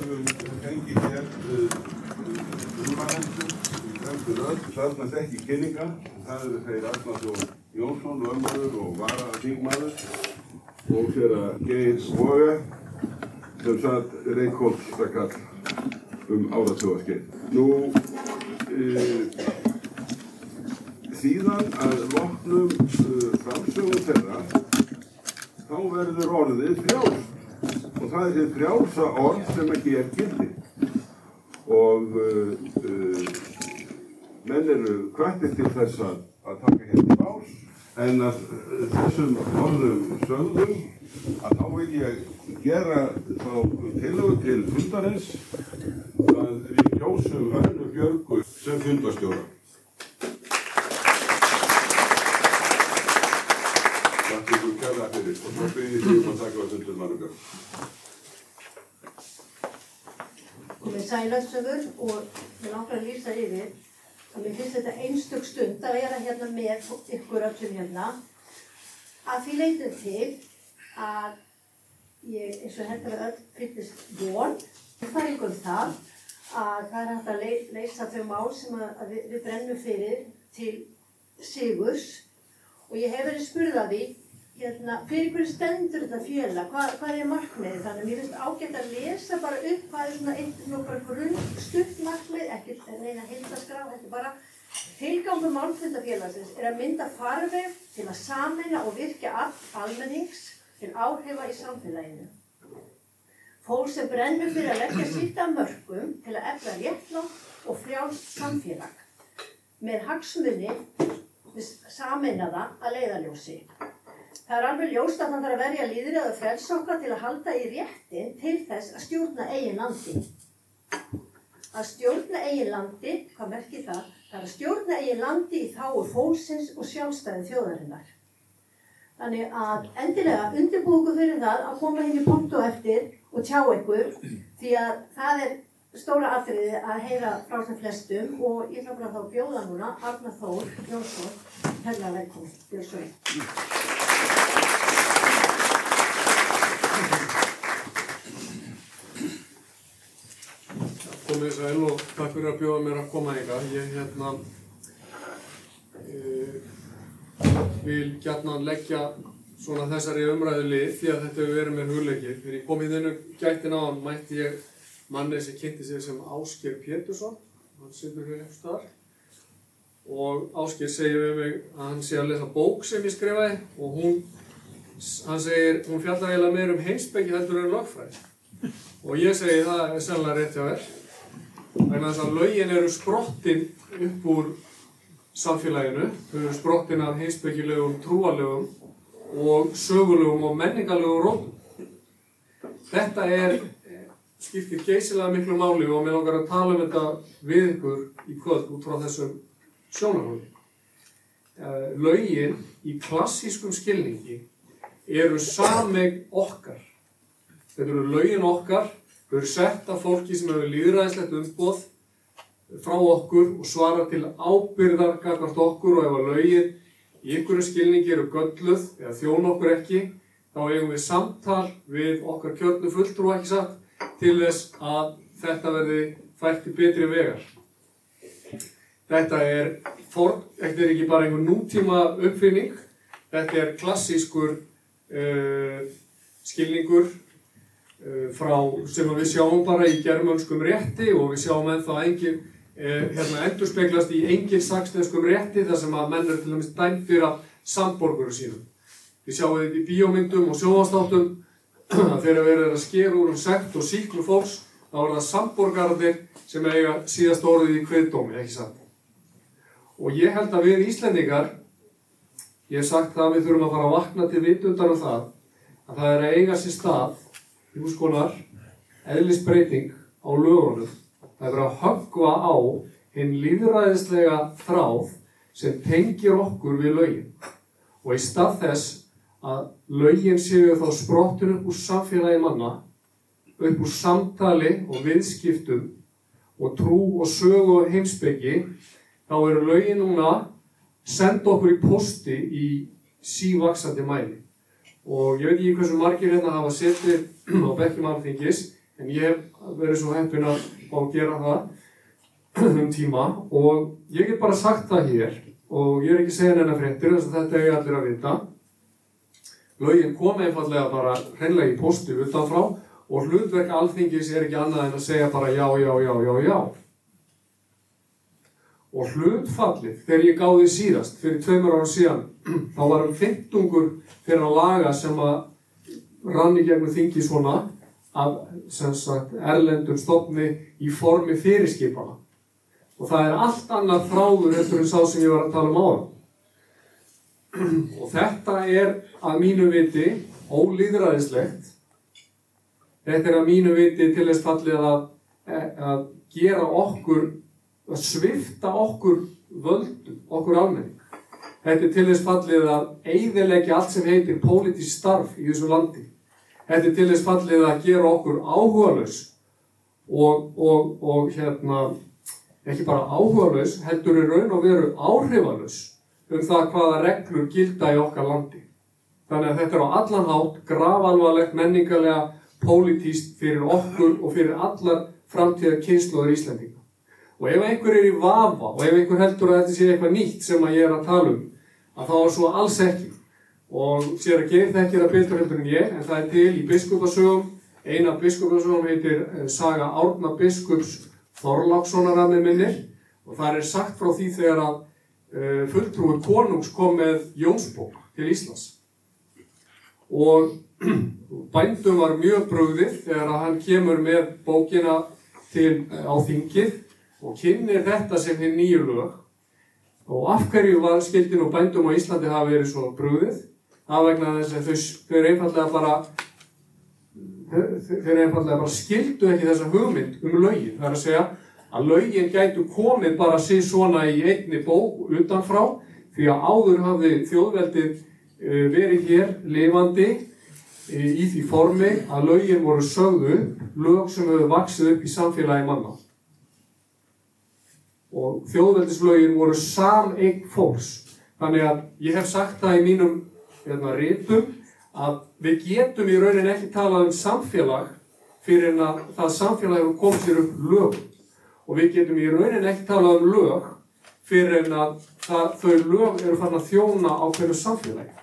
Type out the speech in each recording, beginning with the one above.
höfum fengið hér umanendur í fremstu röð, þarna þekki kynninga, það eru þeir Arnarsson Jónsson, lögmaður og vara þingmaður og þeirra Geir Svoga sem satt Reykjólfstakall um áratjóðaskeið. Nú, e, síðan að loknum uh, framsögum þeirra þá verður orðið frjáls og það er þið frjálsa orð sem ekki er gildi og uh, uh, menn eru kvættið til þess að, að taka hérna bás en að uh, þessum orðum sögðum að þá vil ég gera þá tilögu til fundarins að við kjósum önnu Björgu sem fundastjóra. Takk ykkur kærlega fyrir. Og svo byrjum við um að taka á fundur mannum komið sælagsögur og við langar að lýsa yfir að mér finnst þetta einstök stund að vera hérna með ykkur öllum hérna. Að því leytum til að ég eins og heldur að öll fyllist von það er ykkur það að það er hægt að ley, leysa þau mál sem að, að við, við brennum fyrir til sigurs. Og ég hef verið spurð að því hérna, fyrir hverju stendur þetta félag, hvað, hvað er markmiðið? Þannig að mér finnst ágætt að lesa bara upp hvað er svona eitt svona bara grunn stutt markmið, ekki reyna að hildaskrá, þetta er bara tilgangur málfundafélagsins er að mynda farveg til að sameina og virkja all almennings til áhrifa í samfélaginu. Fólk sem brennur fyrir að leggja sitt af mörgum til að efla réttlátt og frjálst samfélag með hagsmunni sameinaða að leiðaljósi. Það er alveg ljóst að það þarf að verja líðrið og frelsokkar til að halda í réttin til þess að stjórna eigin landi. Að stjórna eigin landi, hvað merkir það? Það er að stjórna eigin landi í þáu fólksins og sjálfstæði þjóðarinnar. Þannig að endilega undirbúku fyrir það að koma henni punkt og eftir og tjá ykkur því að það er stóra atriði að heyra frá sem flestum og ég ætla bara þá bjóða núna Arna Þór Jónsson, herrlega velkomin, Björnsson. komið sæl og takk fyrir að bjóða mér að koma ykkar. Ég hérna e, vil gætna leggja svona þessari umræðu lið því að þetta hefur verið mér hugleikir. Þegar ég kom í þennu gættin á hann mætti ég manni sem kynnti sig sem Ásker Pétursson, hann situr hér einhvers staðar. Og Ásker segir við mig að hann sé að lesa bók sem ég skrifaði og hún, hann segir, hún fjallar eiginlega meir um heimsbyggi heldur en lögfræði. Og ég segi það er sannlega rétt hjá þér vegna þess að lögin eru sprottin upp úr samfélaginu, þau eru sprottin af heimsbyggilegum trúalegum og sögulegum og menningarlegum rótum. Þetta er, skiptir geysilega miklu máli og mér langar að tala um þetta við ykkur í kvöld út frá þessum sjónarhóli. Lögin í klassískum skilningi eru sameign okkar. Þetta eru lögin okkar Þau eru sett af fólki sem hefur líðræðislegt umboð frá okkur og svara til ábyrðar gagvart okkur og ef að lögin í einhverju skilningi eru gölluð eða þjón okkur ekki, þá eigum við samtal við okkar kjörnu fulltrú ekki satt til þess að þetta verði fært í betri vegar. Þetta er, for, þetta er ekki bara einhver nútíma uppfinning, þetta er klassískur uh, skilningur frá sem við sjáum bara í germönskum rétti og við sjáum ennþá engin, eh, hérna endurspeglast í engin saksneskum rétti þar sem að menn eru til dæmis dæmdir af samborguru sínum. Við sjáum þetta í bíómyndum og sjóastáttum þegar við erum að skera úr um sekt og síklu fólks þá er það samborgarðir sem eiga síðast orðið í kviðdómi, ekki satt. Og ég held að við Íslendingar, ég hef sagt það að við þurfum að fara að vakna til vitundar um það að það er að eiga sér stað einhvers konar eðlisbreyting á lögunum. Það er verið að höggva á hinn líðræðislega þráð sem tengir okkur við lögin. Og í stað þess að lögin séu þá sprottur upp úr samfélagi manna, upp úr samtali og viðskiptum og trú og sögu og heimsbyggi, þá eru lögin núna senda okkur í posti í sívaksandi mæli. Og ég veit ekki hversu margir hérna hafa setið á bekkjum alþingis En ég hef verið svo heppinn að fá að gera það um tíma og ég get bara sagt það hér og ég er ekki að segja neina fréttir þess að þetta er allir að vita. Lögin kom einfallega bara hreinlega í postu utanfrá og hlutverk alþingis er ekki annað en að segja bara já, já, já, já, já. Og hlutfallið, þegar ég gáði síðast, fyrir tveimur ára síðan, þá var um fymtungur fyrir að laga sem að ranni gegnum þingi svona af sagt, erlendum stofni í formi fyrirskipana. Og það er allt annað þráður eftir þess að sem ég var að tala um ára. Og þetta er að mínu viti ólýðræðislegt. Þetta er að mínu viti til þess fallið að, að gera okkur, að svifta okkur völdum, okkur almenning. Þetta er til þess fallið að eigðilegja allt sem heitir pólitísk starf í þessu landi. Þetta er til þess fallið að gera okkur áhugaðlaus og, og, og hérna, ekki bara áhugaðlaus, heldur í raun og veru áhrifalaus um það hvaða reglur gilda í okkar landi. Þannig að þetta er á allan hátt gravalvarlegt, menningarlega, pólitíst fyrir okkur og fyrir allar framtíðar kynsluður Íslandinga. Og ef einhver er í vafa og ef einhver heldur að þetta sé eitthvað nýtt sem að ég er að tala um, að þá er svo alls ekki. Og sér að gerir þekkir að betur heldur en ég, en það er til í biskupasögum, eina biskupasögum heitir eh, Saga Árna biskups Þorlákssonar að með minnir og það er sagt frá því þegar að uh, fulltrúi konungs kom með Jónsbók til Íslands. Og bændum var mjög bröðið þegar að hann kemur með bókina til, uh, á þingið og kynir þetta sem hinn nýju lög. Og af hverju var skildin og bændum á Íslandi hafa verið svo brúðið af vegna þess að þau, þau er einfallega bara þau er einfallega bara skildu ekki þessa hugmynd um lögin. Það er að segja að lögin gætu komið bara síð svona í einni bók utanfrá því að áður hafði þjóðveldið verið hér lifandi í því formi að lögin voru sögðu lög sem hefur vaksið upp í samfélagi manna og þjóðveldisflögin voru sameign fólks. Þannig að ég hef sagt það í mínum hérna, rítum að við getum í raunin ekki talað um samfélag fyrir en að það samfélag hefur komið sér upp lög. Og við getum í raunin ekki talað um lög fyrir en að það, þau lög eru fann að þjóna á hverju samfélagi.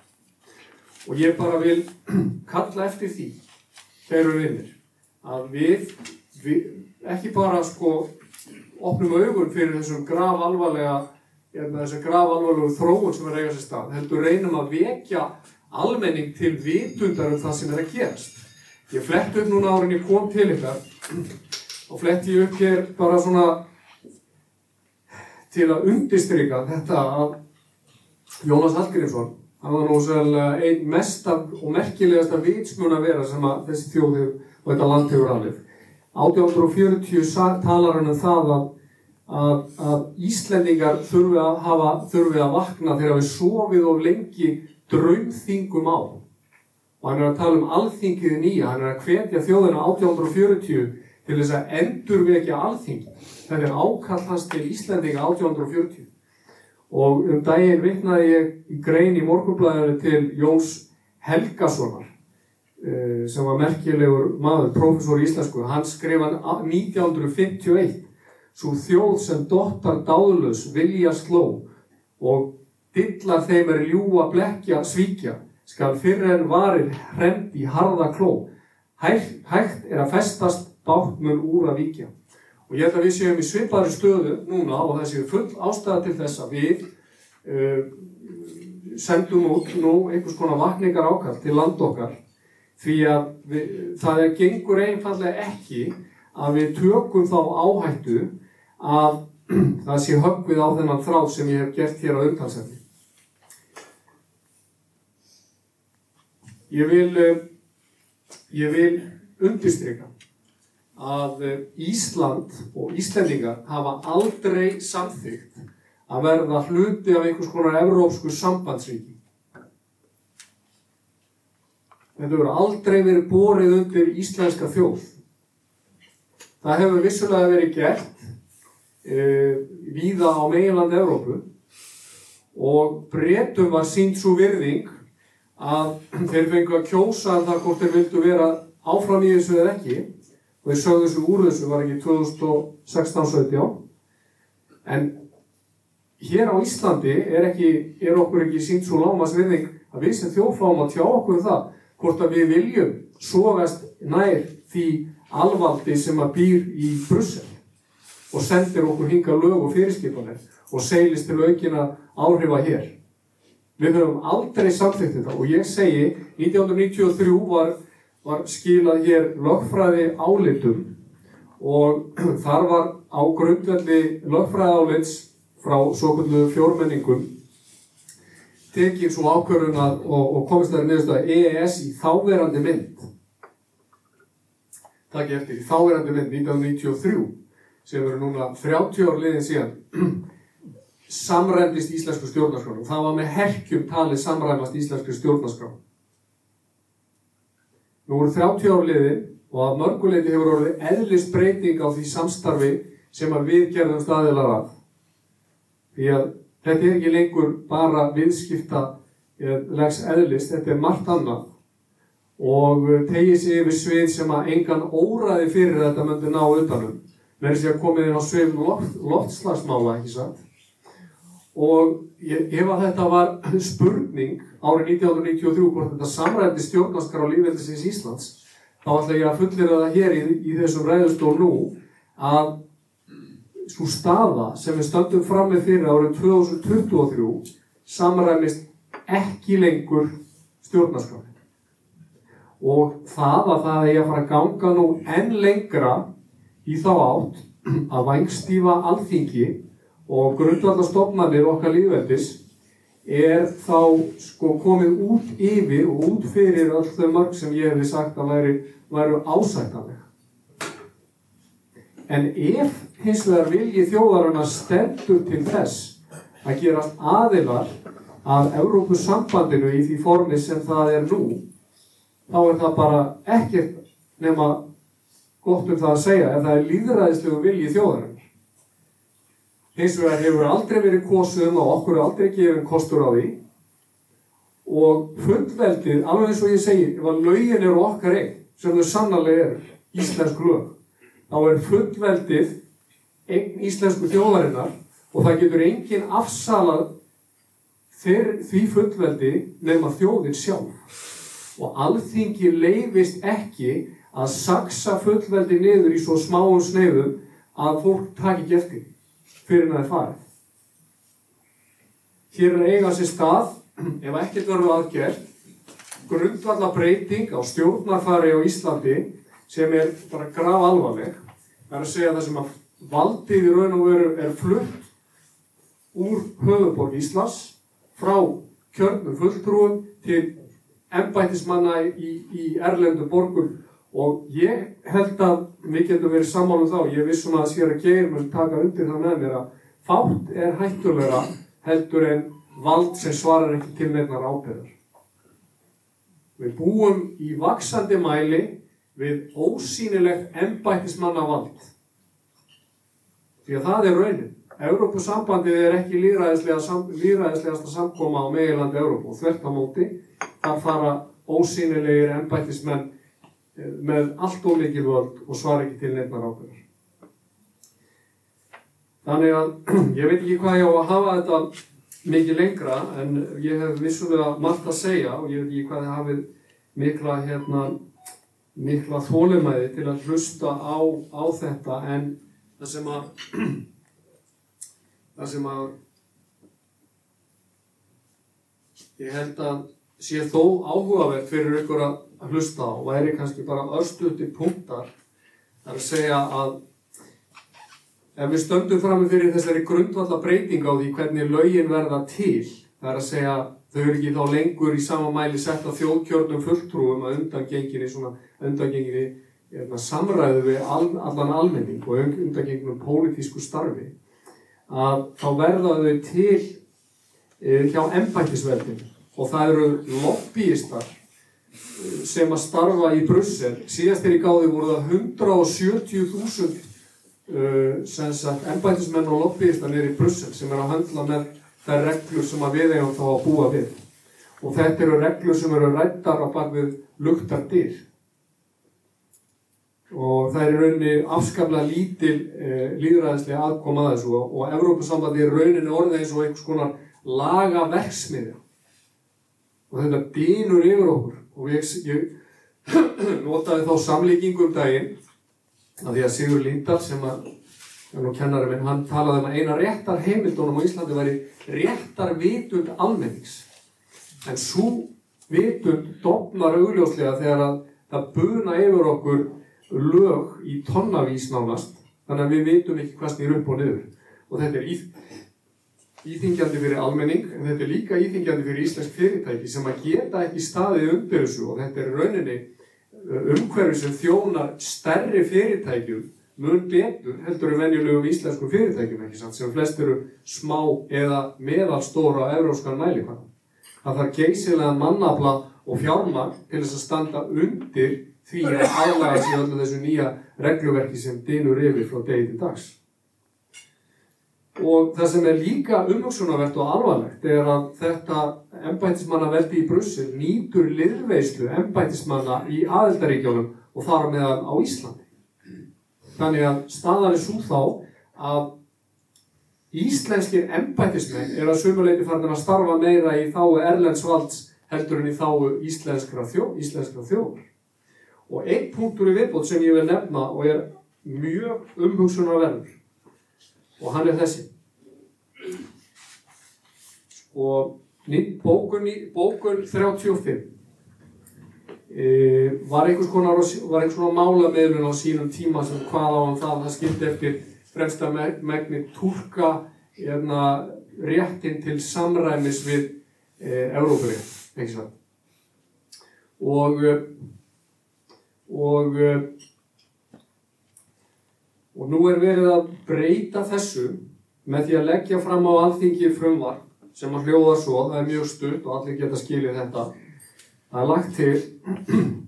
Og ég bara vil kalla eftir því, kæru vinnir, að við, við ekki bara sko opnum augun fyrir þessum graf alvarlega þessi graf alvarlegu þróun sem er eiga sér stað heldur reynum að vekja almenning til vitundar um það sem er að gerast. Ég flett upp núna árin ég kom til ykkar og flett ég upp hér bara svona til að undistrykka þetta að Jónas Hallgrímsson hann var nú svolítið einn mesta og merkilegasta vitsmun að vera sem að þessi þjóði og þetta land hefur alveg 1840 talar hann um það að, að, að Íslendingar þurfi að, hafa, þurfi að vakna þegar við sofið of lengi draumþingum á. Og hann er að tala um alþingið nýja, hann er að hvetja þjóðina 1840 til þess að endurvekja alþingi. Það er ákall hans til Íslendinga 1840. Og um daginn vitnaði ég grein í morgunblæðinu til Jóns Helgasonar sem var merkilegur maður, profesor í íslensku, hann skrifa 1951 svo þjóð sem dottar dáðlös vilja sló og dillar þeim er ljúa blekja svíkja skal fyrir en varir hrend í harða kló. Hægt, hægt er að festast bátmun úr að víkja. Og ég held að við séum í svipari stöðu núna og það séu full ástæða til þess að við uh, sendum út nú einhvers konar vakningar ákall til land okkar því að við, það gengur einfallega ekki að við tökum þá áhættu að það sé höggvið á þennan þrá sem ég hef gert hér á umtalsefni. Ég vil, eh, ég vil undirstryka að eh, Ísland og Íslendingar hafa aldrei samþygt að verða hluti af einhvers konar evrópsku sambandsríki. Þetta verður aldrei verið borið undir íslenska þjóð. Það hefur vissulega verið gert e, víða á meginland Evrópu og breytum var sínt svo virðing að þeir fengu að kjósa það hvort þeir vildu vera áfram í þessu eða ekki. Og þeir sögðu þessu úr þessu var ekki 2016-17 en hér á Íslandi er, ekki, er okkur ekki sínt svo lámas virðing að við sem þjóðfáum að tjá okkur um það hvort að við viljum sogast nær því alvaldi sem að býr í Brussel og sendir okkur hinga lög og fyrirskipanir og seilist til aukina áhrifa hér. Við höfum aldrei samþýtt þetta og ég segi 1993 var, var skilað hér lögfræði álitum og þar var á grundvelli lögfræði álits frá svo kvöldu fjórmenningum tekið svo ákvörðun að og, og komist það nefnst að EES í þáverandi mynd. Takk ég eftir, í þáverandi mynd 1993 sem eru núna 30 ár liðin síðan samræmdist íslensku stjórnarskrán og það var með herkjum talið samræmast íslensku stjórnarskrán nú eru 30 ár liðin og að mörguleiti hefur orðið eðlist breyting á því samstarfi sem að við gerðum staðilar af því að þetta er ekki lengur bara viðskipta legs eðlist, þetta er margt annað. Og tegið sér yfir svið sem að engan óraði fyrir þetta myndi ná utanum með þess að komið inn á svið loft, loftslagsmála, ekki satt? Og ef að þetta var spurning árið 1993 hvort þetta samræði stjórnaskar á lífveldisins Íslands þá ætla ég að fullera það hér í, í þessum ræðustól nú að svo staða sem við stöndum fram með fyrir árið 2023 samræmist ekki lengur stjórnaskar og það að það er að fara að ganga nú enn lengra í þá átt að vangstífa alþingi og grundvallarstofnarnir okkar lífveldis er þá sko komið út yfir og út fyrir öll þau mörg sem ég hefði sagt að væri, væri ásættanlega. En ef hins vegar vilji þjóðarana stendur til þess að gerast aðilar af Európusambandinu í því formi sem það er nú, þá er það bara ekkert nema gott um það að segja ef það er líðræðislegu vilji þjóðarinnar. Hins vegar hefur aldrei verið kosuð um og okkur er aldrei gefið kostur á því og fullveldið, alveg eins og ég segi, ef að laugin eru okkar einn, sem þau sannarlega eru, íslensk lög, þá er fullveldið einn íslensku þjóðarinnar og það getur enginn afsalað því fullveldi nefn að þjóðin sjálf. Og alþingi leifist ekki að saksa fullveldi niður í svo smáum sneiðum að fólk taki ekki eftir fyrir það er farið. Hér er eiga sér stað, ef ekkert verður aðgerð, grundvalla breyting á stjórnarfari á Íslandi sem er bara graf alvarleg. Það er að segja það sem að valdið í raun og veru er flutt úr höfuborg Íslands frá kjörnum fulltrúum til ennbættismanna í, í erlendu borgum og ég held að við getum verið sammálum þá, ég vissum að sér að geir mér taka undir það með mér að fátt er hættulegra heldur en vald sem svarar ekki til nefnar ábyrðar. Við búum í vaksandi mæli við ósýnilegt ennbættismanna vald. Því að það er raunin. Európusambandið er ekki líðræðislegasta samkoma á meilandi Európu og þvert á móti þar fara ósýnilegir ennbættismenn með allt og mikil völd og svara ekki til nefnar ábyrðar. Þannig að ég veit ekki hvað ég á að hafa þetta mikið lengra en ég hef vissulega margt að segja og ég veit ekki hvað þið hafið mikla, hérna, mikla þólumæði til að hlusta á, á þetta en það sem að það sem að ég held að sé þó áhugavert fyrir ykkur að hlusta á væri kannski bara örstuti punktar. Það er að segja að ef við stöndum fram með fyrir þessari grundvalla breyting á því hvernig lögin verða til það er að segja þau eru ekki þá lengur í sama mæli sett á þjóðkjörnum fulltrúum að undangenginni svona undangenginni hérna, samræðu við all, allan almenning og undangenginum pólitísku starfi að þá verða þau til e, hjá embættisveldinu og það eru lobbyistar eh, sem að starfa í Brussel. Síðast er í gáði voru það 170.000 uh, ennbætismenn og lobbyistar nýri í Brussel sem er að handla með þær reglur sem að við eigum þá að búa við. Og þetta eru reglur sem eru rættar á bakvið luktar dyr. og það er í rauninni afskaplega lítil eh, líðræðislega aðkoma að þessu og, og Evrópusambandi er rauninni orðið eins og einhvers konar laga verksmiðja og þetta dýnur yfir okkur og ég, ég notaði þá samlíkingu um daginn að því að Sigur Lindahl sem að nú kennari minn, hann talaði um að eina réttar heimildunum á Íslandi væri réttar vitund almennings. En svo vitund dofnar augljóslega þegar að það buna yfir okkur lög í tonnavís nánast þannig að við veitum ekki hvað snýr upp og niður. Og þetta er íþingjandi fyrir almenning en þetta er líka íþingjandi fyrir íslensk fyrirtæki sem að geta ekki staðið undir þessu. Og þetta er rauninni umhverfi sem þjónar stærri fyrirtækjum mun betur heldur en venjulegum íslenskum fyrirtækjum ekki sant, sem flest eru smá eða meðalstóra á euróskan mælikvæm. Það þarf geysilega mannafla og fjármagn til þess að standa undir því að aðlaga sig öllu þessu nýja regluverki sem dynur yfir frá degi til dags. Og það sem er líka umhugsunarvert og alvarlegt er að þetta embætismannaveldi í Brussel nýtur liðveislu embætismanna í aðeldaríkjónum og þar meðan á Íslandi. Þannig að staðan er svo þá að íslenskir embætismenn er að sumuleiti farin að starfa meira í þáu erlendsvalds heldur en í þáu íslenskra, þjó, íslenskra þjóður. Og einn punktur í viðbót sem ég vil nefna og er mjög umhugsunarverður og hann er þessi. Og bókun, bókun 35 e, var einhvers konar, konar málameðlun á sínum tíma sem hvað á hann það, það skildi eftir fremsta megni turka hérna, réttin til samræmis við e, Európarið, ekki svo. Og og og nú er verið að breyta þessu með því að leggja fram á alþingi frumvar sem að hljóða svo, það er mjög stutt og allir geta skilið þetta það er lagt til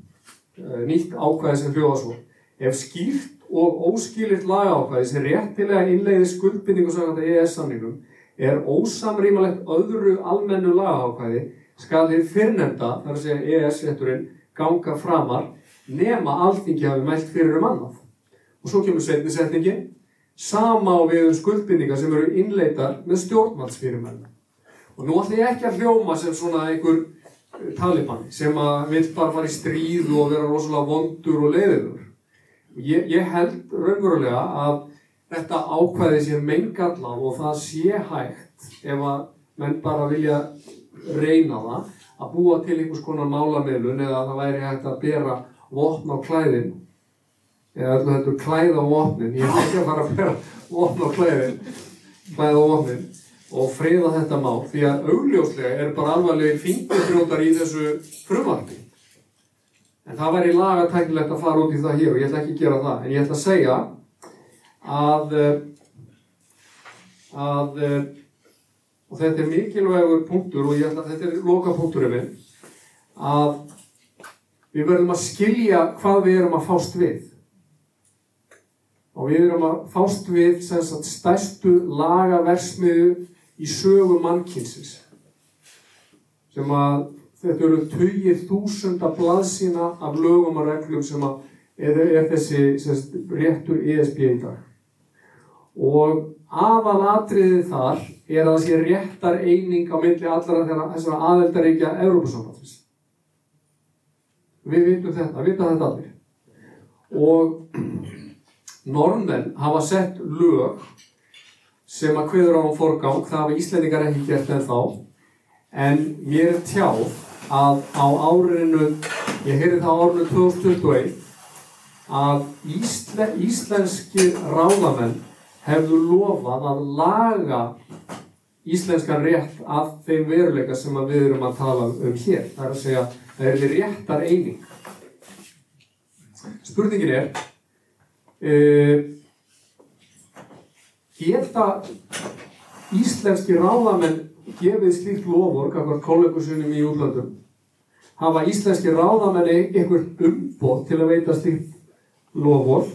nýtt ákvæði sem hljóða svo ef skýrt og óskýlirt lagákvæði sem réttilega innleiði skuldbindingu samkvæmt EES-samningum er ósamrýmalegt öðru almennu lagákvæði skal þið fyrrnemda, þar að segja EES-rétturinn, ganga framar nema alþingi hafi mælt fyrir um annað. Og svo kemur setnisetningin, sama á við um skuldbindingar sem eru innleitar með stjórnvaldsfyrirmennu. Og nú ætlum ég ekki að hljóma sem svona einhver talibanni sem að vil bara fara í stríð og vera rosalega vondur og leiðiður. Ég, ég held raunverulega að þetta ákvæði sé meingallað og það sé hægt ef að menn bara vilja reyna það að búa til einhvers konar málamilun eða að það væri hægt að bera vopn á klæðin. Eða öllu heldur klæð á vopnin. Ég er ekki að fara að bera vopn á klæðin klæð á vopnin og friða þetta mál því að augljóslega er bara alvarlega fingurbrjótar í þessu frumarti en það væri lagatæknilegt að fara út í það hér og ég ætla ekki að gera það. En ég ætla að segja að að og þetta er mikilvægur punktur og ætla, þetta er loka punkturinn minn að við verðum að skilja hvað við erum að fást við. Og við erum að fást við stærstu lagaversmiðu í sögu mannkynsins sem að þetta eru töyið þúsunda blaðsina af lögum og reglum sem að er, er þessi sagt, réttur ESB í dag og aðal atriðið þar er að það sé réttar eining á milli allara þessara aðeldaríkja Európa-samfattins. Við vitum þetta, við vitum þetta allir. Og normenn hafa sett lög sem að hviður á um forgang, það hafa Íslandingar ekki gert en þá, en mér er tjáð að á árinu, ég heyrði það á árinu 2021, að Ísle, íslenski ráðamenn hefðu lofað að laga íslenskan rétt af þeim veruleika sem við erum að tala um hér. Það er að segja, það er réttar eining. Spurningin er, uh, geta íslenski ráðamenn gefið slíkt lofur, kakvar kollegusunum í útlandum, hafa íslenski ráðamenn einhver umbótt til að veita slíkt lofur,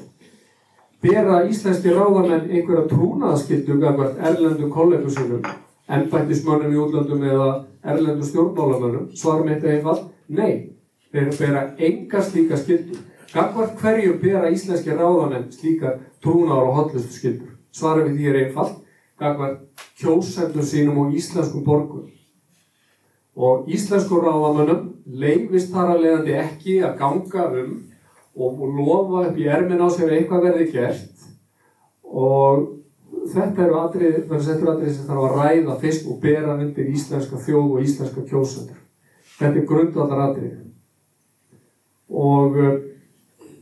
bera íslenski ráðamenn einhverja trúnaðaskildu gafvært erlendu kollegusunum, ennbættismönnum í útlandum eða erlendu stjórnmálamönnum, svarum eitt einfall, nei, þeir bera enga slíka skildu. Gagvart hverju bera íslenski ráðamenn slíkar trúnar og hotlustu skildur? Svara við því er einfalt. Gagvart kjósendum sínum og íslenskum borgum. Og íslensku ráðamönnum leifist þar að leiðandi ekki að ganga um og lofa upp í ermin á sér eitthvað verði gert og þetta eru atrið, þetta eru atrið sem þarf að ræða fyrst og bera undir íslenska þjóð og íslenska kjósendur. Þetta er grundvallar atrið. Og uh,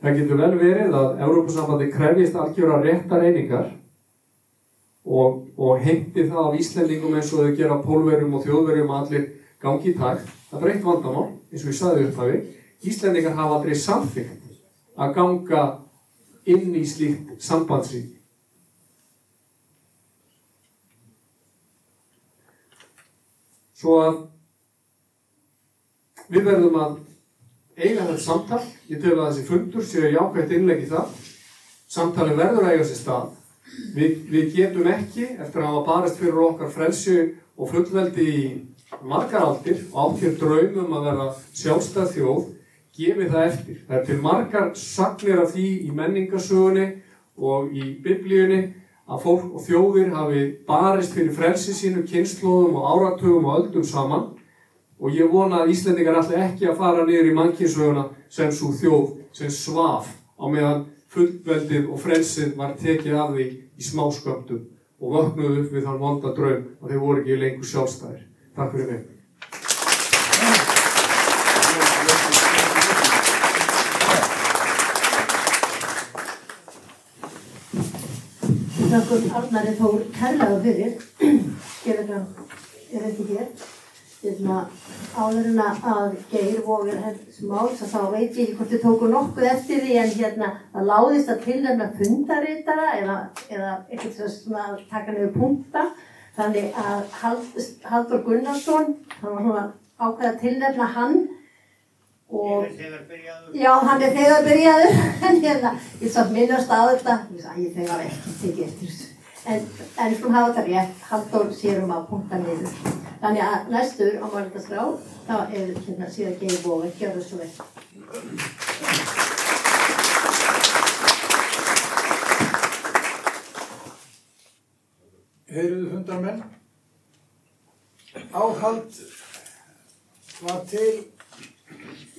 það getur vel verið að Európa-sambandi krefjist algjöra réttar einingar og, og heimti það af Íslandingum eins og þau gera pólverjum og þjóðverjum allir gangi í takt. Það breytt vandamál, eins og ég saði upp af því. Íslandingar hafa aldrei samþygt að ganga inn í slíkt sambandsrík. Svo að við verðum að eiga þetta samtal, ég tel að þessi fundur séu jákvægt innlegg í það. Samtali verður að eiga sér stað. Við, við getum ekki, eftir að hafa barist fyrir okkar frelsi og fullveldi í margar aldir og átt hér draumum að vera sjálfstæð þjóð, gefið það eftir. Það er til margar saklir af því í menningasögunni og í biblíunni að fólk og þjóðir hafi barist fyrir frelsi sínu, kynnslóðum og áratugum og öldum saman og ég vona að Íslendingar ætla ekki að fara niður í mannkynsöguna sem svo þjóð sem svaf á meðan fullveldið og frelsið var tekið af því í smásköptum og vöknuðu upp við þann vonda draum að þeir voru ekki lengur sjálfstæðir. Takk fyrir mig. Þakkum Arnari Þór kærlega fyrir. Gerðan er ekki hér. Hérna, áðurinn að Geir vofir máls að þá veit ég ekki hvort þið tóku nokkuð eftir því en hérna það láðist að tilnefna fundaritara eða, eða eitthvað svona að taka niður punta. Þannig að Hald, Haldur Gunnarsson, hann var svona ákveð að tilnefna hann og Já, hann er þegar byrjaður, en hérna, ég satt minnast á þetta, ég þegar ekki tekið eftir þessu. En, en svona hafa þetta rétt, Halldór sérum að punkta niður. Þannig að næstur á Margaskrá, þá er hérna síðan Geir Bóver, gjörðu svo vel. Heyriðu fundarmenn? Áhald var til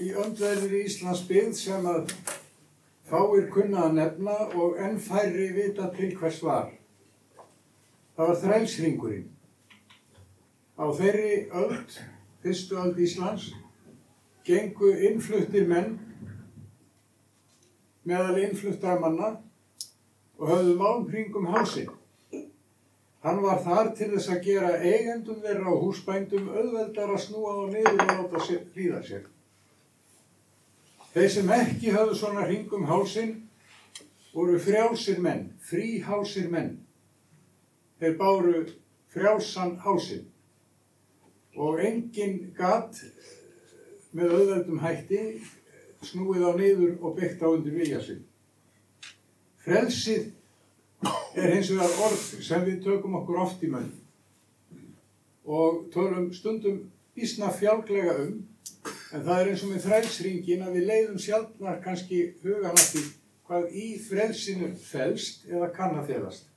í öndverðir í Íslands byggð sem að fáir kunna að nefna og enn færri vita til hvers var. Það var þrælsringurinn. Á þeirri öld, fyrstu öld Íslands, gengu innfluttir menn meðal innfluttar manna og höfðu málum kringum hálsinn. Hann var þar til þess að gera eigendum þeirra og húsbændum auðveldar að snúa á niður og láta sér, hlýða sér. Þeir sem ekki höfðu svona hringum hálsinn voru frjálsir menn, fríhálsir menn. Þeir báru frjálsan hálsinn og enginn gatt með auðveldum hætti snúið á niður og byggt á undir vilja sinn. Frelsið er hins vegar orð sem við tökum okkur oft í munn og tölum stundum ísna fjálglega um en það er eins og með frelsringin að við leiðum sjálfnar kannski hugan að því hvað í frelsinu felst eða kann að felast.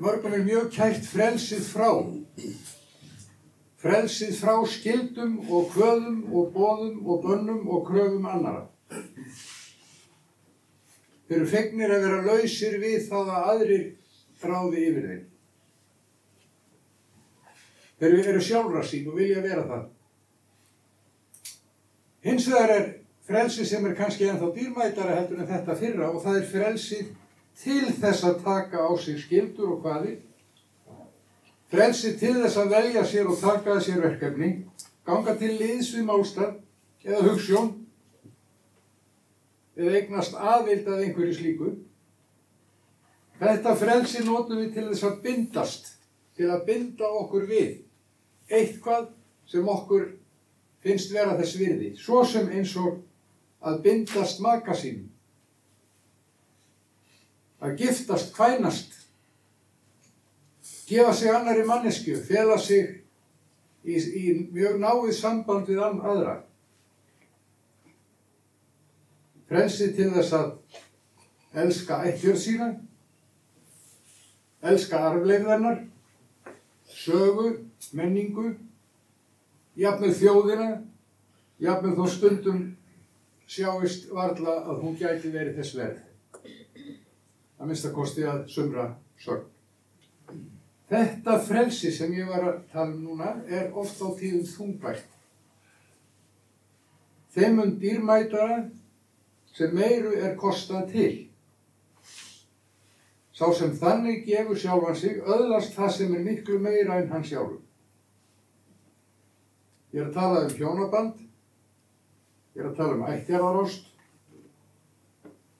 Mörgum er mjög kært frelsið frá. Frelsið frá skildum og kvöðum og bóðum og bönnum og kröfum annara. Þeir eru fegnir að vera lausir við það að aðrir ráði yfir þeim. Þeir eru sjálfra sín og vilja vera það. Hins vegar er frelsið sem er kannski ennþá dýrmætara heldur en þetta fyrra og það er frelsið til þess að taka á sig skildur og hvaðir. Frelsið til þess að velja sér og taka sér verkefni, ganga til liðs við málstað eða hugssjón eða eignast aðvild að einhverju slíku. Þetta frelsi notum við til þess að bindast, til að binda okkur við eitthvað sem okkur finnst vera þess virði, svo sem eins og að bindast maka sínum, að giftast, kvænast, gefa sig annari mannesku, fela sig í, í mjög náið samband við aðra. frelsi til þess að elska ættjörð sína, elska arfleifðarnar, sögu, menningu, jafnvel þjóðina, jafnvel þó stundum sjáist varla að hún gæti verið þess verð. Að minnsta kosti að sumra sorg. Þetta frelsi sem ég var að tala um núna er oft á tíðum þungbært. Þeim mun dýrmætara sem meiru er kostað til. Sá sem þannig gefur sjálfan sig öðlast það sem er miklu meira en hann sjálfur. Ég er að tala um hjónaband, ég er að tala um ættjarðarost,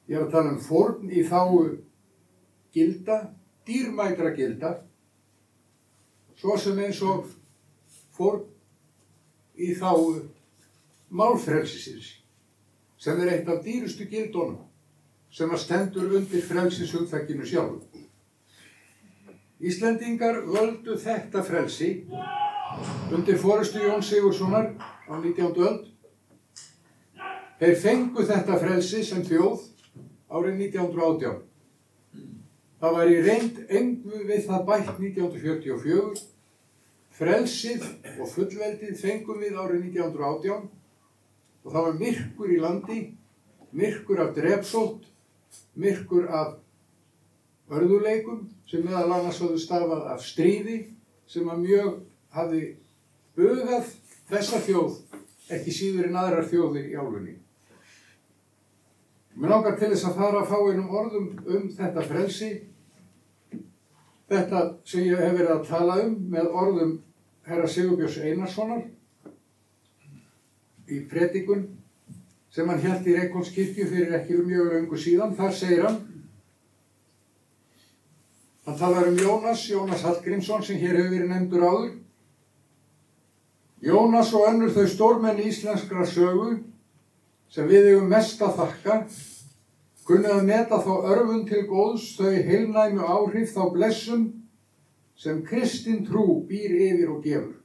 ég er að tala um fórn í þáu gilda, dýrmætra gilda, svo sem eins og fórn í þáu málfrelsisins, sem er eitt af dýrustu gildunum, sem að stendur undir frelsishugþakkinu sjálf. Íslendingar völdu þetta frelsi undir fórustu Jón Sigurssonar á 19. öld. Þeir fengu þetta frelsi sem þjóð árið 1918. Það var í reynd engu við það bætt 1944. Frelsið og fullveldið fengum við árið 1918 og það var myrkur í landi, myrkur af drepsótt, myrkur af örðuleikum sem meðal annars hafðu stafað af stríði sem að mjög hafði bugað þessa þjóð ekki síður en aðrar þjóðir í álunni. Mér langar til þess að fara að fá einum orðum um þetta frelsi, þetta sem ég hef verið að tala um með orðum herra Sigurbjörns Einarssonar í predikun sem hann held í Reykjónskirkju fyrir ekki um mjög löngu síðan. Þar segir hann, hann talar um Jónas, Jónas Hallgrímsson sem hér hefur verið nefndur áður. Jónas og önnur þau stórmenn íslenskra sögu sem við hefum mest að þakka, kunnið að meta þá örfun til góðs þau heilnæmu áhrif þá blessum sem kristin trú býr yfir og gefur.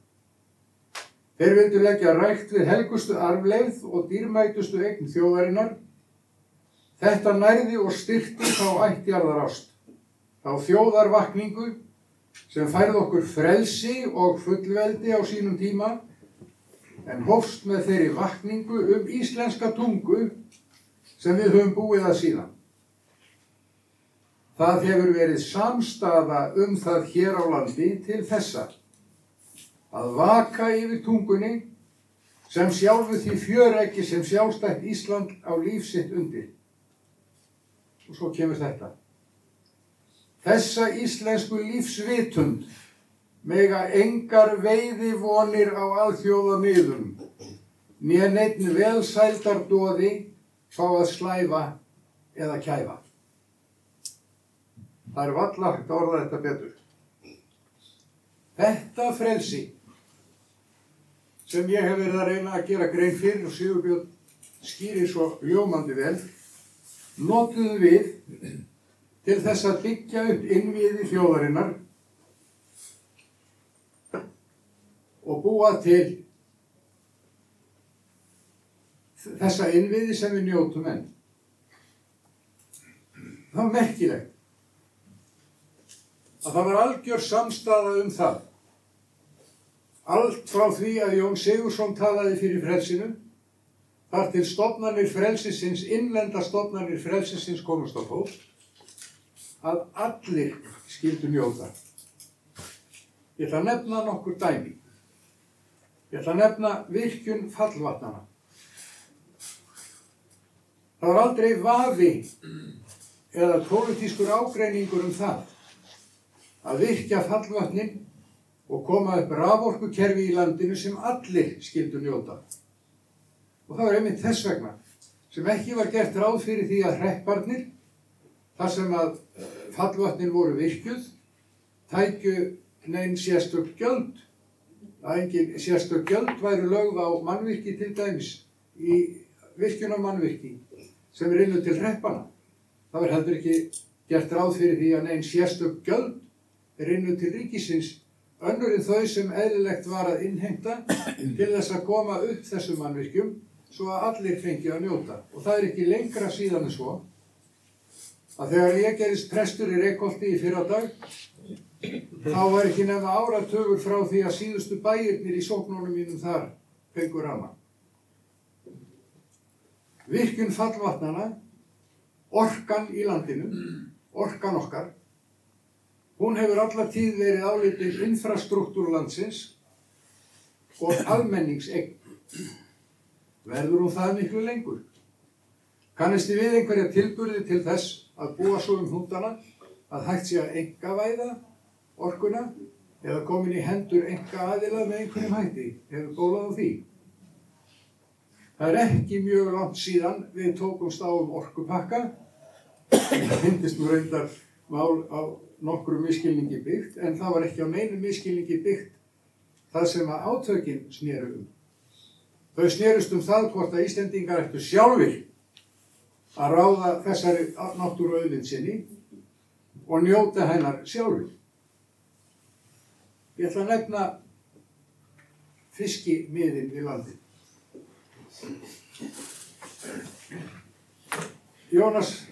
Þeir vildu leggja rækt við helgustu arfleið og dýrmætustu eign þjóðarinnar. Þetta nærði og styrti þá ættjarðar ást, þá þjóðarvakningu sem færð okkur frelsi og fullveldi á sínum tíma en hófst með þeirri vakningu um íslenska tungu sem við höfum búið að síðan. Það hefur verið samstafa um það hér á landi til þessa að vaka yfir tungunni sem sjálfu því fjöreggi sem sjálfstætt Ísland á lífsitt undir. Og svo kemur þetta. Þessa íslensku lífsvitund mega engar veiði vonir á alþjóða miðum, nýja neittn velsældardóði fá að slæfa eða kæfa. Það er vallagt að orða þetta betur. Þetta frelsi sem ég hef verið að reyna að gera grein fyrir og Sigurbjörn skýrir svo ljómandi vel, notuðu við til þess að byggja upp innviði þjóðarinnar og búa til þessa innviði sem við njótum enn. Það var merkilegt að það var algjör samstaða um það. Allt frá því að Jón Sigursson talaði fyrir frelsinu, þar til stopnarnir frelsisins, innlenda stopnarnir frelsisins komast á fólk, að allir skildu njóta. Ég ætla að nefna nokkur dæmi. Ég ætla að nefna virkjun fallvatnana. Það var aldrei vafi eða pólitískur ágreiningur um það að virkja fallvatnin og koma upp raforkukerfi í landinu sem allir skildu njóta. Og það var einmitt þess vegna sem ekki var gert ráð fyrir því að hrepparnir, þar sem að fallvatnin voru virkjuð, tækju neinn sérstök gjöld. Að engin sérstök gjöld væri lögð á mannvirki til dæmis í virkjuna mannvirki sem er innu til hreppana. Það var heldur ekki gert ráð fyrir því að neinn sérstök gjöld er innu til ríkisins önnur en þau sem eðlilegt var að innheimta til þess að koma upp þessum mannvirkjum svo að allir fengi að njóta. Og það er ekki lengra síðan en svo að þegar ég gerist prestur í Reykjóldi í fyrra dag, þá var ekki nefna áratögur frá því að síðustu bæirnir í sóknunum mínum þar fengur rama. Virkun fallvatnana, orkan í landinu, orkan okkar, hún hefur alla tíð verið álitið infrastruktúr landsins og almenningsegn. Verður hún það miklu lengur? Kannisti við einhverja tilburði til þess að búa svo um hundana að hægt sé að enga væða orkuna eða komin í hendur enga aðila með einhverjum hætti, hefur bólað á því. Það er ekki mjög langt síðan við tókumst á um orkupakka. Það finnist nú reyndar mál á nokkru miskilningi byggt, en það var ekki á neinu miskilningi byggt það sem að átökin snéru um. Þau snerust um það hvort að Íslendingar ættu sjálfur að ráða þessari náttúru auðlind sinni og njóta hennar sjálfur. Ég ætla að nefna fiskimiðin við landin. Jónas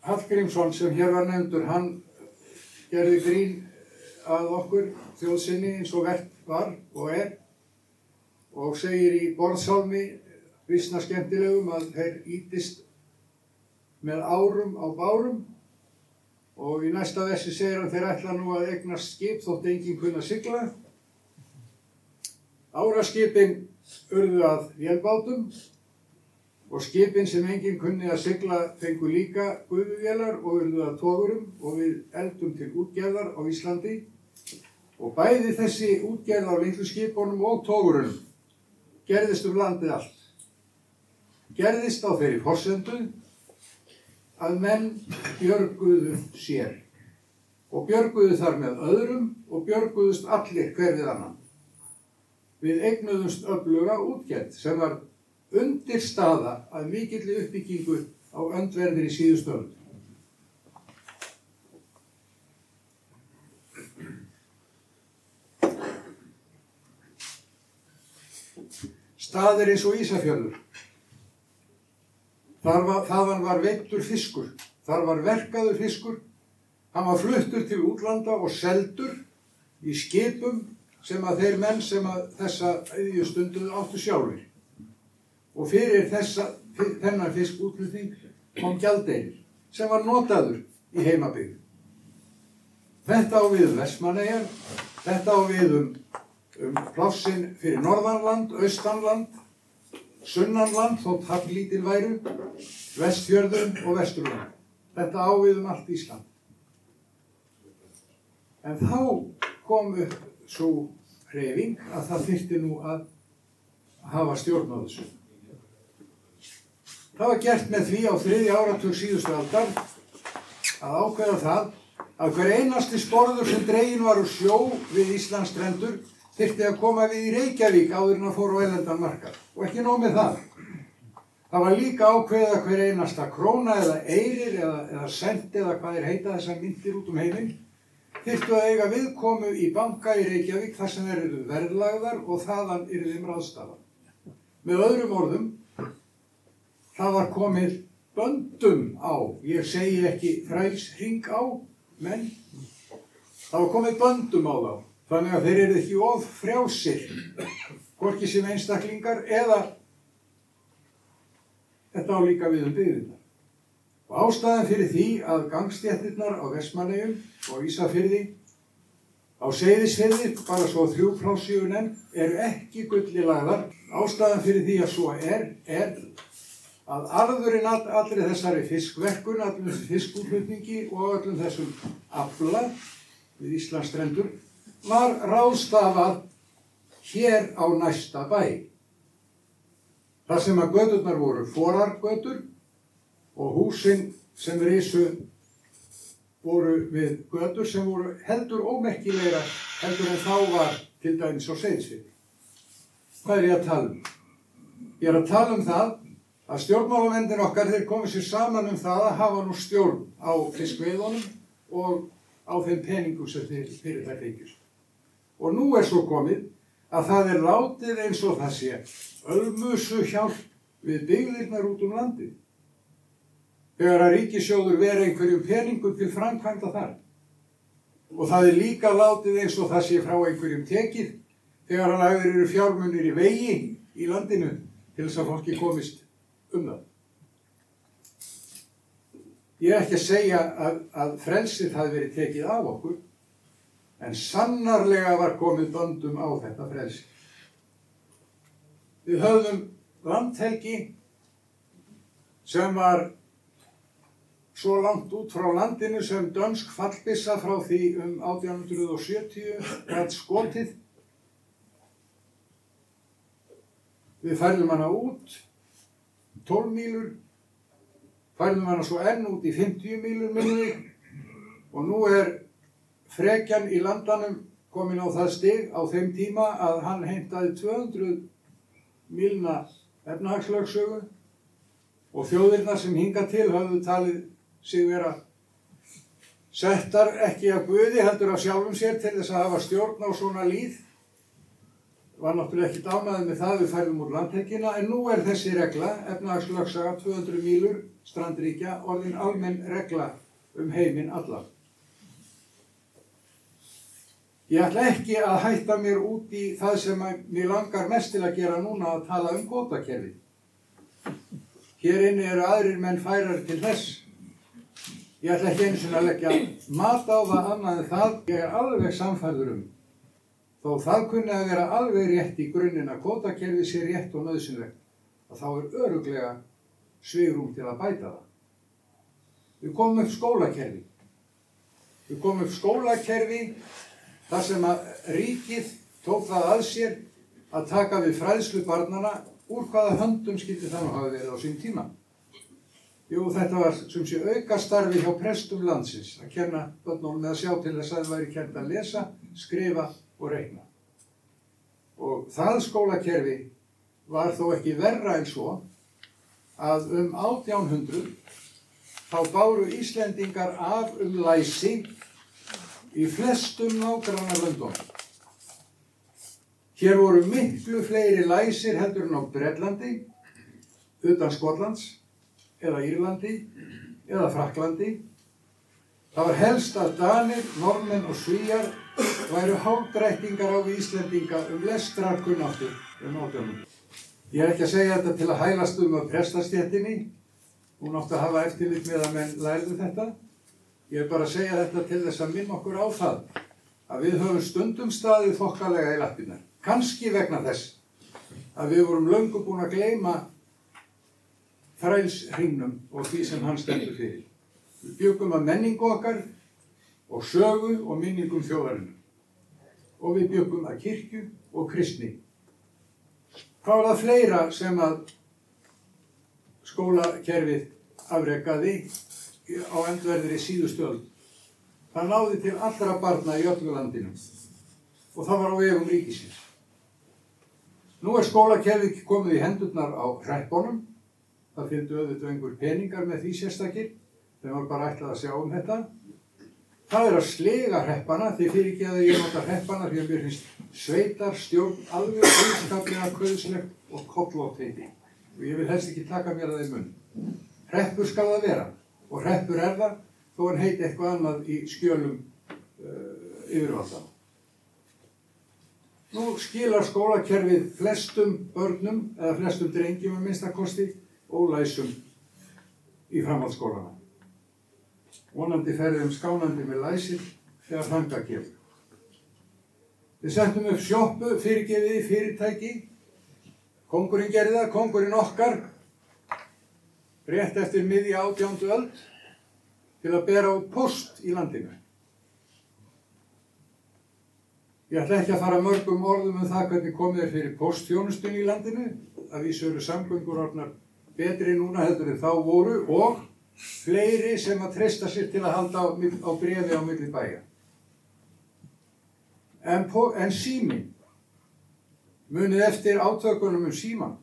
Hallgrímsson sem hér var nefndur, hann gerði grín að okkur þjóðsynni eins og verðt var og er og segir í borðsálmi vissna skemmtilegum að þeir ítist með árum á bárum og í næsta vessi segir hann þeir ætla nú að egnast skip þótt enginn kunna sigla. Áraskipin urðu að vélbátum og skipin sem enginn kunni að sigla fengu líka guðuvélar og urðu að tógurum og við eldum til útgerðar á Íslandi og bæði þessi útgerð á litlu skipunum og tógurunum gerðist um landið allt. Gerðist á þeirri forsendu að menn björguðu sér og björguðu þar með öðrum og björguðust allir hver við annan. Við eignuðumst öfluga útgerð sem var undir staða að mikilli uppbyggingu á öndverðir í síðustöld. Staðir eins og Ísafjörður. Var, þaðan var veittur fiskur, þar var verkaður fiskur, hann var fluttur til útlanda og seldur í skipum sem að þeir menn sem að þessa auðjustundu áttu sjálfur. Og fyrir þessa, þennan fiskútlutning kom gjaldeirir sem var notaður í heimabygðu. Þetta á við um Vestmannegar, þetta á við um, um plássin fyrir Norðanland, Austanland, Sunnanland, þótt haflítil væru, Vestfjörðum og Vesturland. Þetta á við um allt Ísland. En þá kom upp svo hreyfing að það þyrfti nú að hafa stjórn á þessu. Það var gert með því á þriði áratug síðustu aldar að ákveða það að hver einasti sporður sem dregin var úr sjó við Íslands strendur þyrfti að koma við í Reykjavík áður en að fóru á eilendan markað. Og ekki nóg með það. Það var líka ákveða hver einasta króna eða eirir eða, eða sent eða hvað er heita þessar myndir út um heiminn þyrftu að eiga viðkomu í banka í Reykjavík þar sem þeir eru verðlagðar og þaðan eru þeim ráðstafan. Með öðrum orðum, það var komið böndum á, ég segi ekki þrælsring á, menn það var komið böndum á þá, þannig að þeir eru ekki of frjásir, hvorki sem einstaklingar eða þetta á líka við um byggðina. Ástæðan fyrir því að gangstjættirnar á Vestmannegjum og Ísafyrði á Seyðisfyrði, bara svo þrjú plásíunen, eru ekki gulli lagðar. Ástæðan fyrir því að svo er, er að arðurinn all, allri þessari fiskverkun, allum þessu fiskúflutningi og allum þessum afla við Íslands strendur var ráðstafað hér á næsta bæ. Þar sem að gödurnar voru forargötur og húsin sem risu voru við götur sem voru heldur ómekkilegra heldur en þá var til dæmis á Seyðsfjörði. Hvað er ég að tala um? Ég er að tala um það að stjórnmálamendin okkar þeir komið sér saman um það að hafa nú stjórn á fiskveiðunum og á þeim peningum sem þeir fyrir þær fengjast. Og nú er svo komið að það er látið eins og það sé ölmusu hjálp við byggðirnar út um landið. Þegar að ríkisjóður veri einhverjum peningum til framkvæmda þar. Og það er líka látið eins og það sé frá einhverjum tekið þegar að lagður eru fjármunir í vegi í landinu til þess að fólki komist um það. Ég er ekki að segja að, að frelsið hafi verið tekið af okkur, en sannarlega var komið böndum á þetta frelsi. Við höfðum landhelgi sem var svo langt út frá landinu sem dönsk fallbissa frá því um 1870 rætt skotið. Við færðum hana út 12 mílur, færðum hana svo enn út í 50 mílur minni og nú er frekjan í landanum komin á það stig á þeim tíma að hann heimtaði 200 milna efnahagslögsögu og þjóðirna sem hinga til hafðu talið sig vera settar ekki að Guði heldur af sjálfum sér til þess að hafa stjórn á svona líð var náttúrulega ekki dánaði með það við færðum úr landtekina en nú er þessi regla, efnahagslögsaga 200 mílur strandríkja orðin almenn regla um heiminn alla. Ég ætla ekki að hætta mér út í það sem mér langar mest til að gera núna að tala um gótakerfi. Hér inni eru aðrir menn færar til þess. Ég ætla ekki eins og að leggja mat á það annað en það ég er alveg samfæður um. Þó það kunni að vera alveg rétt í grunninn að gótakerfi sé rétt og nöðsynlegt að þá er öruglega svigrum til að bæta það. Við komum upp skólakerfi. Við komum upp skólakerfi þar sem að ríkið tók það að sér að taka við fræðslu barnana úr hvaða höndum skildi þannig hafa verið á sín tíma. Jú, þetta var sem sé auka starfi hjá prestum landsins að kenna börnunum með að sjá til þess að það væri kent að lesa, skrifa og reikna. Og það skólakerfi var þó ekki verra en svo að um 1800 þá báru Íslendingar af um læsi í flestum nágrannar löndum. Hér voru miklu fleiri læsir heldur en á Breitlandi, utan Skotlands, eða Írlandi, eða Fraklandi. Það var helst að Danir, Normenn og Svíjar væru hálfdrættingar á Íslendinga um lestrarkunnáttur um átjónum. Ég er ekki að segja þetta til að hælast um að prestastjettinni. Hún átti að hafa eftirlit með að menn lærðu þetta. Ég er bara að segja þetta til þess að minna okkur á það að við höfum stundum staðið þokkalega í lappinnar. Kanski vegna þess að við vorum löngu búin að gleyma þrælshringnum og því sem hann stendur fyrir. Við byggum að menningu okkar og sögu og minningum þjóðarinnar. Og við byggum að kirkju og kristni. Hvað var það fleira sem að skólakerfið afrekaði á endverðri síðustöld? Það náði til allra barna í öllu landinu og það var á vegum ríkisins. Nú er skólakerfið komið í hendurnar á hreppunum. Það fylgdu auðvitað einhver peningar með því sérstakir. Þeim var bara ætlað að sjá um þetta. Það er að slega hreppana, því fyrir ekki að ég nota hreppana því að mér finnst sveitar stjórn alveg einskaplega kvöðslegt og kollótt heiti. Og ég vil helst ekki taka mér að þeim mun. Hreppur skal það vera og hreppur er það þó hann heiti eitthvað annað í skjölum uh, yfirvaldan. Nú skilar skólakerfið flestum börnum eða flestum drengjum að minnstakosti og læsum í framhaldsskólana. Vonandi ferðum skánandi með læsir þegar þanga kemur. Við settum upp sjóppu fyrirgefið í fyrirtæki. Kongurinn gerði það, kongurinn okkar, rétt eftir miðja átjándu öld til að bera út post í landinu. Ég ætla ekki að fara mörgum orðum um það hvernig komið er fyrir postþjónustun í landinu. Það vísu eru samgöngur orðnar betri núna heldur en þá voru og fleiri sem að treysta sér til að halda á, á brefi á milli bæja. En, en símin, munið eftir átökunum um síman.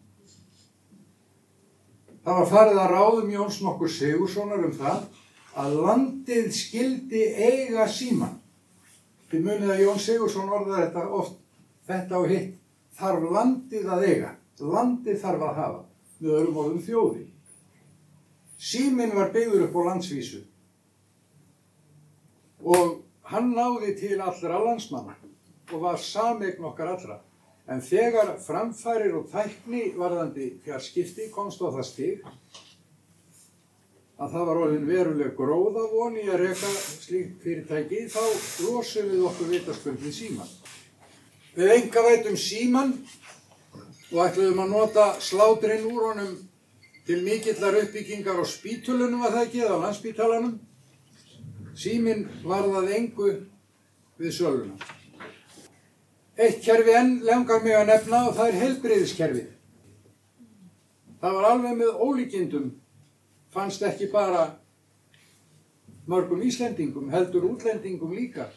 Það var farið að ráðum Jóns nokkur Sigurssonar um það að landið skildi eiga síman. Þið munið að Jón Sigursson orðaði þetta oft, þetta og hitt, þarf landið að eiga, landið þarf að hafa. Með öðrum orðum þjóði. Síminn var byggður upp á landsvísu og hann náði til allra landsmanna og var sameign okkar allra. En þegar framfærir og tækni varðandi fjarskipti komst á það stig að það var orðin veruleg gróða von í að reka slíkt fyrirtæki, þá losum við okkur vitaskvöldið síman. Við enga veitum síman og ætluðum að nota sláturinn úr honum til mikillar uppbyggingar á spítulunum að það ekki, eða á landsspítalanum. Símin varðað engu við söluna. Eitt kerfi enn lengar mig að nefna og það er helbriðiskerfið. Það var alveg með ólíkindum, fannst ekki bara mörgum Íslendingum, heldur útlendingum líka,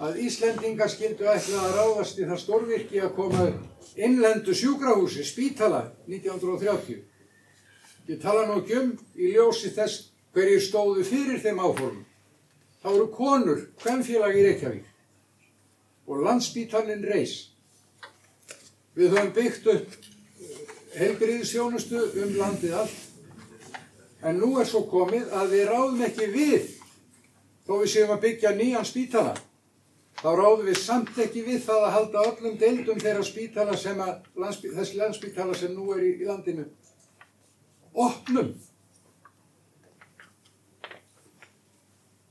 að Íslendingar skildu ætla að ráðast í það stórvirki að koma innlendu sjúkrahúsi, spítala, 1930. Ég tala nú ekki um í ljósi þess hverjir stóðu fyrir þeim áformum. Það voru konur, hvernfélag í Reykjavík og landsbítalinn reys. Við höfum byggt upp helbriðisjónustu um landið allt en nú er svo komið að við ráðum ekki við þó við séum að byggja nýjan spítala. Þá ráðum við samt ekki við það að halda öllum deildum þeirra spítala sem að, landsbí, þessi landspítala sem nú er í, í landinu opnum.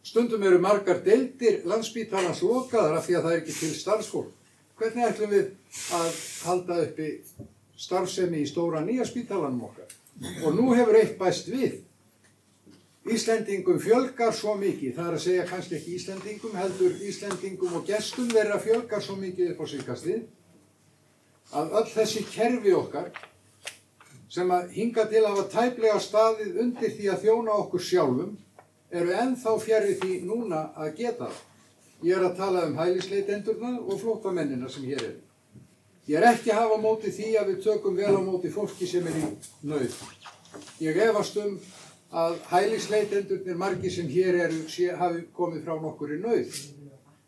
Stundum eru margar deildir landspítalans lokaðar af því að það er ekki til starfsfólk. Hvernig ætlum við að halda uppi starfsemi í stóra nýja spítalanum okkar? Og nú hefur eitt bæst við. Íslendingum fjölgar svo mikið, það er að segja kannski ekki Íslendingum, heldur Íslendingum og gestum þeirra fjölgar svo mikið upp á síkastið, að öll þessi kerfi okkar sem að hinga til að hafa tæplega staðið undir því að þjóna okkur sjálfum, eru ennþá fjari því núna að geta það. Ég er að tala um hælisleitendurna og flótamennina sem hér eru. Ég er ekki að hafa móti því að við tökum vel á móti fólki sem er í nöð. Ég efast um að hælisleitendurnir margi sem hér eru sé, hafi komið frá nokkur í nöð.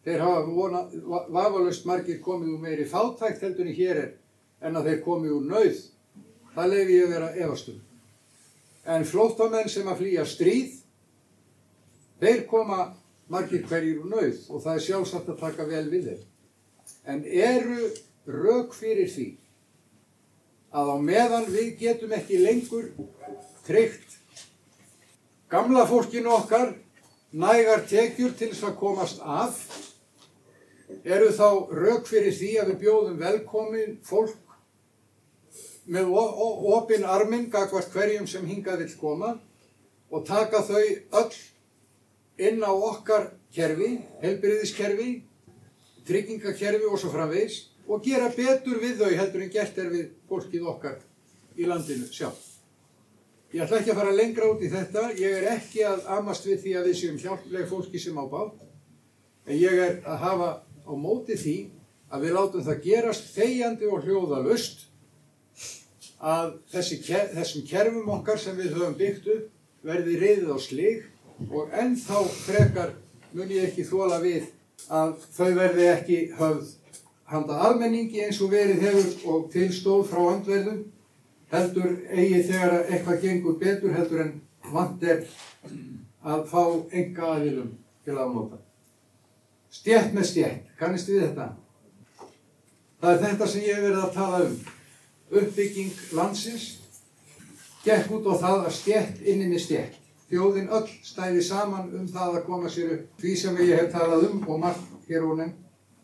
Þeir hafa vona, va- vafalaust margir komið úr meiri fátækt heldur en hér er en að þeir komið úr nöð. Það leifi ég að vera efast um. En flóttamenn sem að flýja stríð, þeir koma margir hverjir úr nöð og það er sjálfsagt að taka vel við þeim. En eru rauk fyrir því að á meðan við getum ekki lengur tryggt gamla fólkinu okkar nægar tekjur til þess að komast af, eru þá rauk fyrir því að við bjóðum velkomin fólk með o- o- opinn arminn gagvart hverjum sem hingað vill koma og taka þau öll inn á okkar kerfi, helbriðiskerfi, tryggingakerfi og svo framvegis og gera betur við þau heldur en gert er við fólkið okkar í landinu sjálf. Ég ætla ekki að fara lengra út í þetta, ég er ekki að amast við því að við séum hjálpleg fólki sem á bát, en ég er að hafa á móti því að við látum það gerast þegjandi og hljóðalust að þessi, þessum kerfum okkar sem við höfum byggt upp verði reyðið á slig og ennþá frekar mun ég ekki þóla við að þau verði ekki höfð handa almenningi eins og verið hefur og tilstóð frá andverðum heldur eigi þegar að eitthvað gengur betur heldur en vant er að fá enga aðilum til að nota. Stjætt með stjætt, kannist við þetta? Það er þetta sem ég hef verið að tala um. Uppbygging landsins gekk út á það að stjætt inni með stjætt. Þjóðin öll stæði saman um það að koma sér upp því sem ég hef talað um og margt hér og nefn.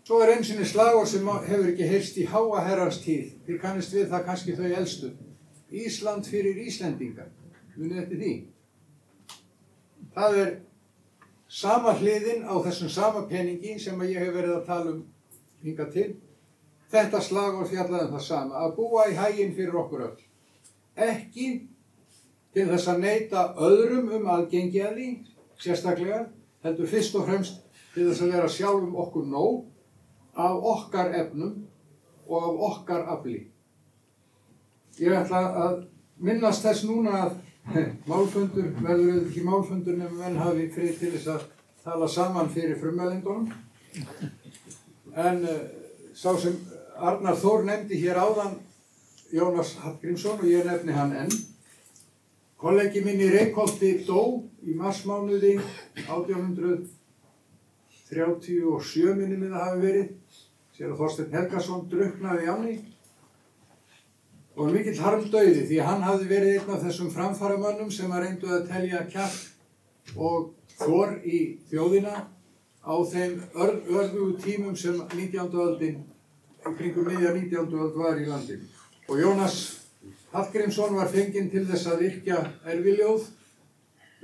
Svo er einsinni slagur sem hefur ekki heyrst í háa herrans tíð. Þið kannist við það kannski þau elstu. Ísland fyrir Íslendingar. Munið eftir því. Það er sama hliðin á þessum sama peningi sem ég hef verið að tala um hinga til. Þetta slagur fjallaði um það sama. Að búa í hæginn fyrir okkur öll. Ekki til þess að neyta öðrum um aðgengi að því, sérstaklega, heldur fyrst og fremst til þess að vera sjálfum okkur nóg af okkar efnum og af okkar afli. Ég ætla að minnast þess núna að málfundur verður ekki málfundur nefnum menn hafi frið til þess að tala saman fyrir frumælindunum. En uh, sá sem Arnar Þór nefndi hér áðan Jónas Hallgrímsson og ég nefni hann enn. Kollegi minn í Reykjóldi dó í marsmánuði 1837 minni minn að hafi verið. Sér að Þorstein Helgason druknaði áni og mikill harmdauði því hann hafði verið einn af þessum framfaramönnum sem að reyndu að telja kjark og þor í þjóðina á þeim ör, örðugu tímum sem 19. öldin, í kringum miðja 19. öld var í landinu. Og Jónas Hallgrímsson var fenginn til þess að yrkja erfiljóð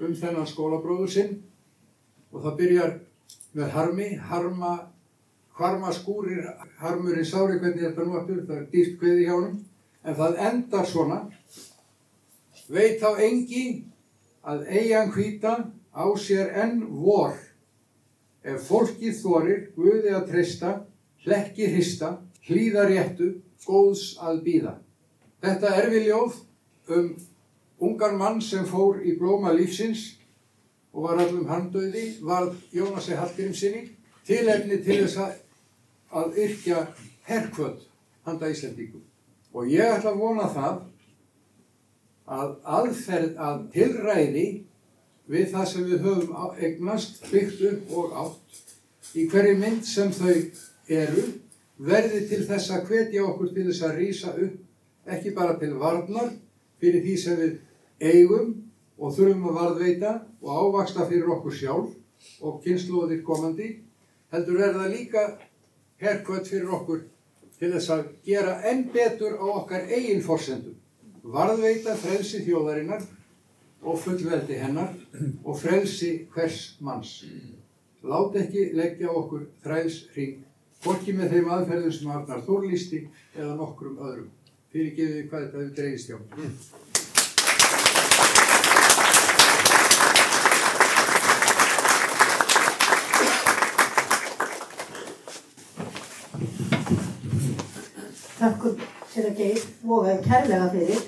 um þennan skólabróður sinn og það byrjar með harmi, harma, harma skúrir, harmurinn sári hvernig þetta nú aftur, það er dýrt kveði hjá honum, en það endar svona, veit þá engi að eigin hvíta á sér enn vor, ef fólkið þorir Guði að treysta, hlekki hrista, hlýða réttu, góðs að býða. Þetta er við ljóð um ungan mann sem fór í blóma lífsins og var allum handauði, var Jónasi Hallgrímsinni tilefni til þess að yrkja herkvöld handa Íslandíkum. Og ég ætla að vona það að aðferð að tilræði við það sem við höfum eignast, byggt upp og átt í hverju mynd sem þau eru verði til þess að hvetja okkur til þess að rýsa upp ekki bara til varnar fyrir því sem við eigum og þurfum að varðveita og ávaksta fyrir okkur sjálf og kynnslóðir komandi heldur er það líka herkvöld fyrir okkur til þess að gera enn betur á okkar eigin forsendum varðveita frelsi þjóðarinnar og fullveldi hennar og frelsi hvers manns. Lát ekki leggja okkur þræls hring, hvorki með þeim aðferðum sem Arnar Þórlýsti eða nokkrum öðrum. Fyrir gefið hvað þetta hefur dreigist hjá. Þakkum sér að geið vogaði kærlega fyrir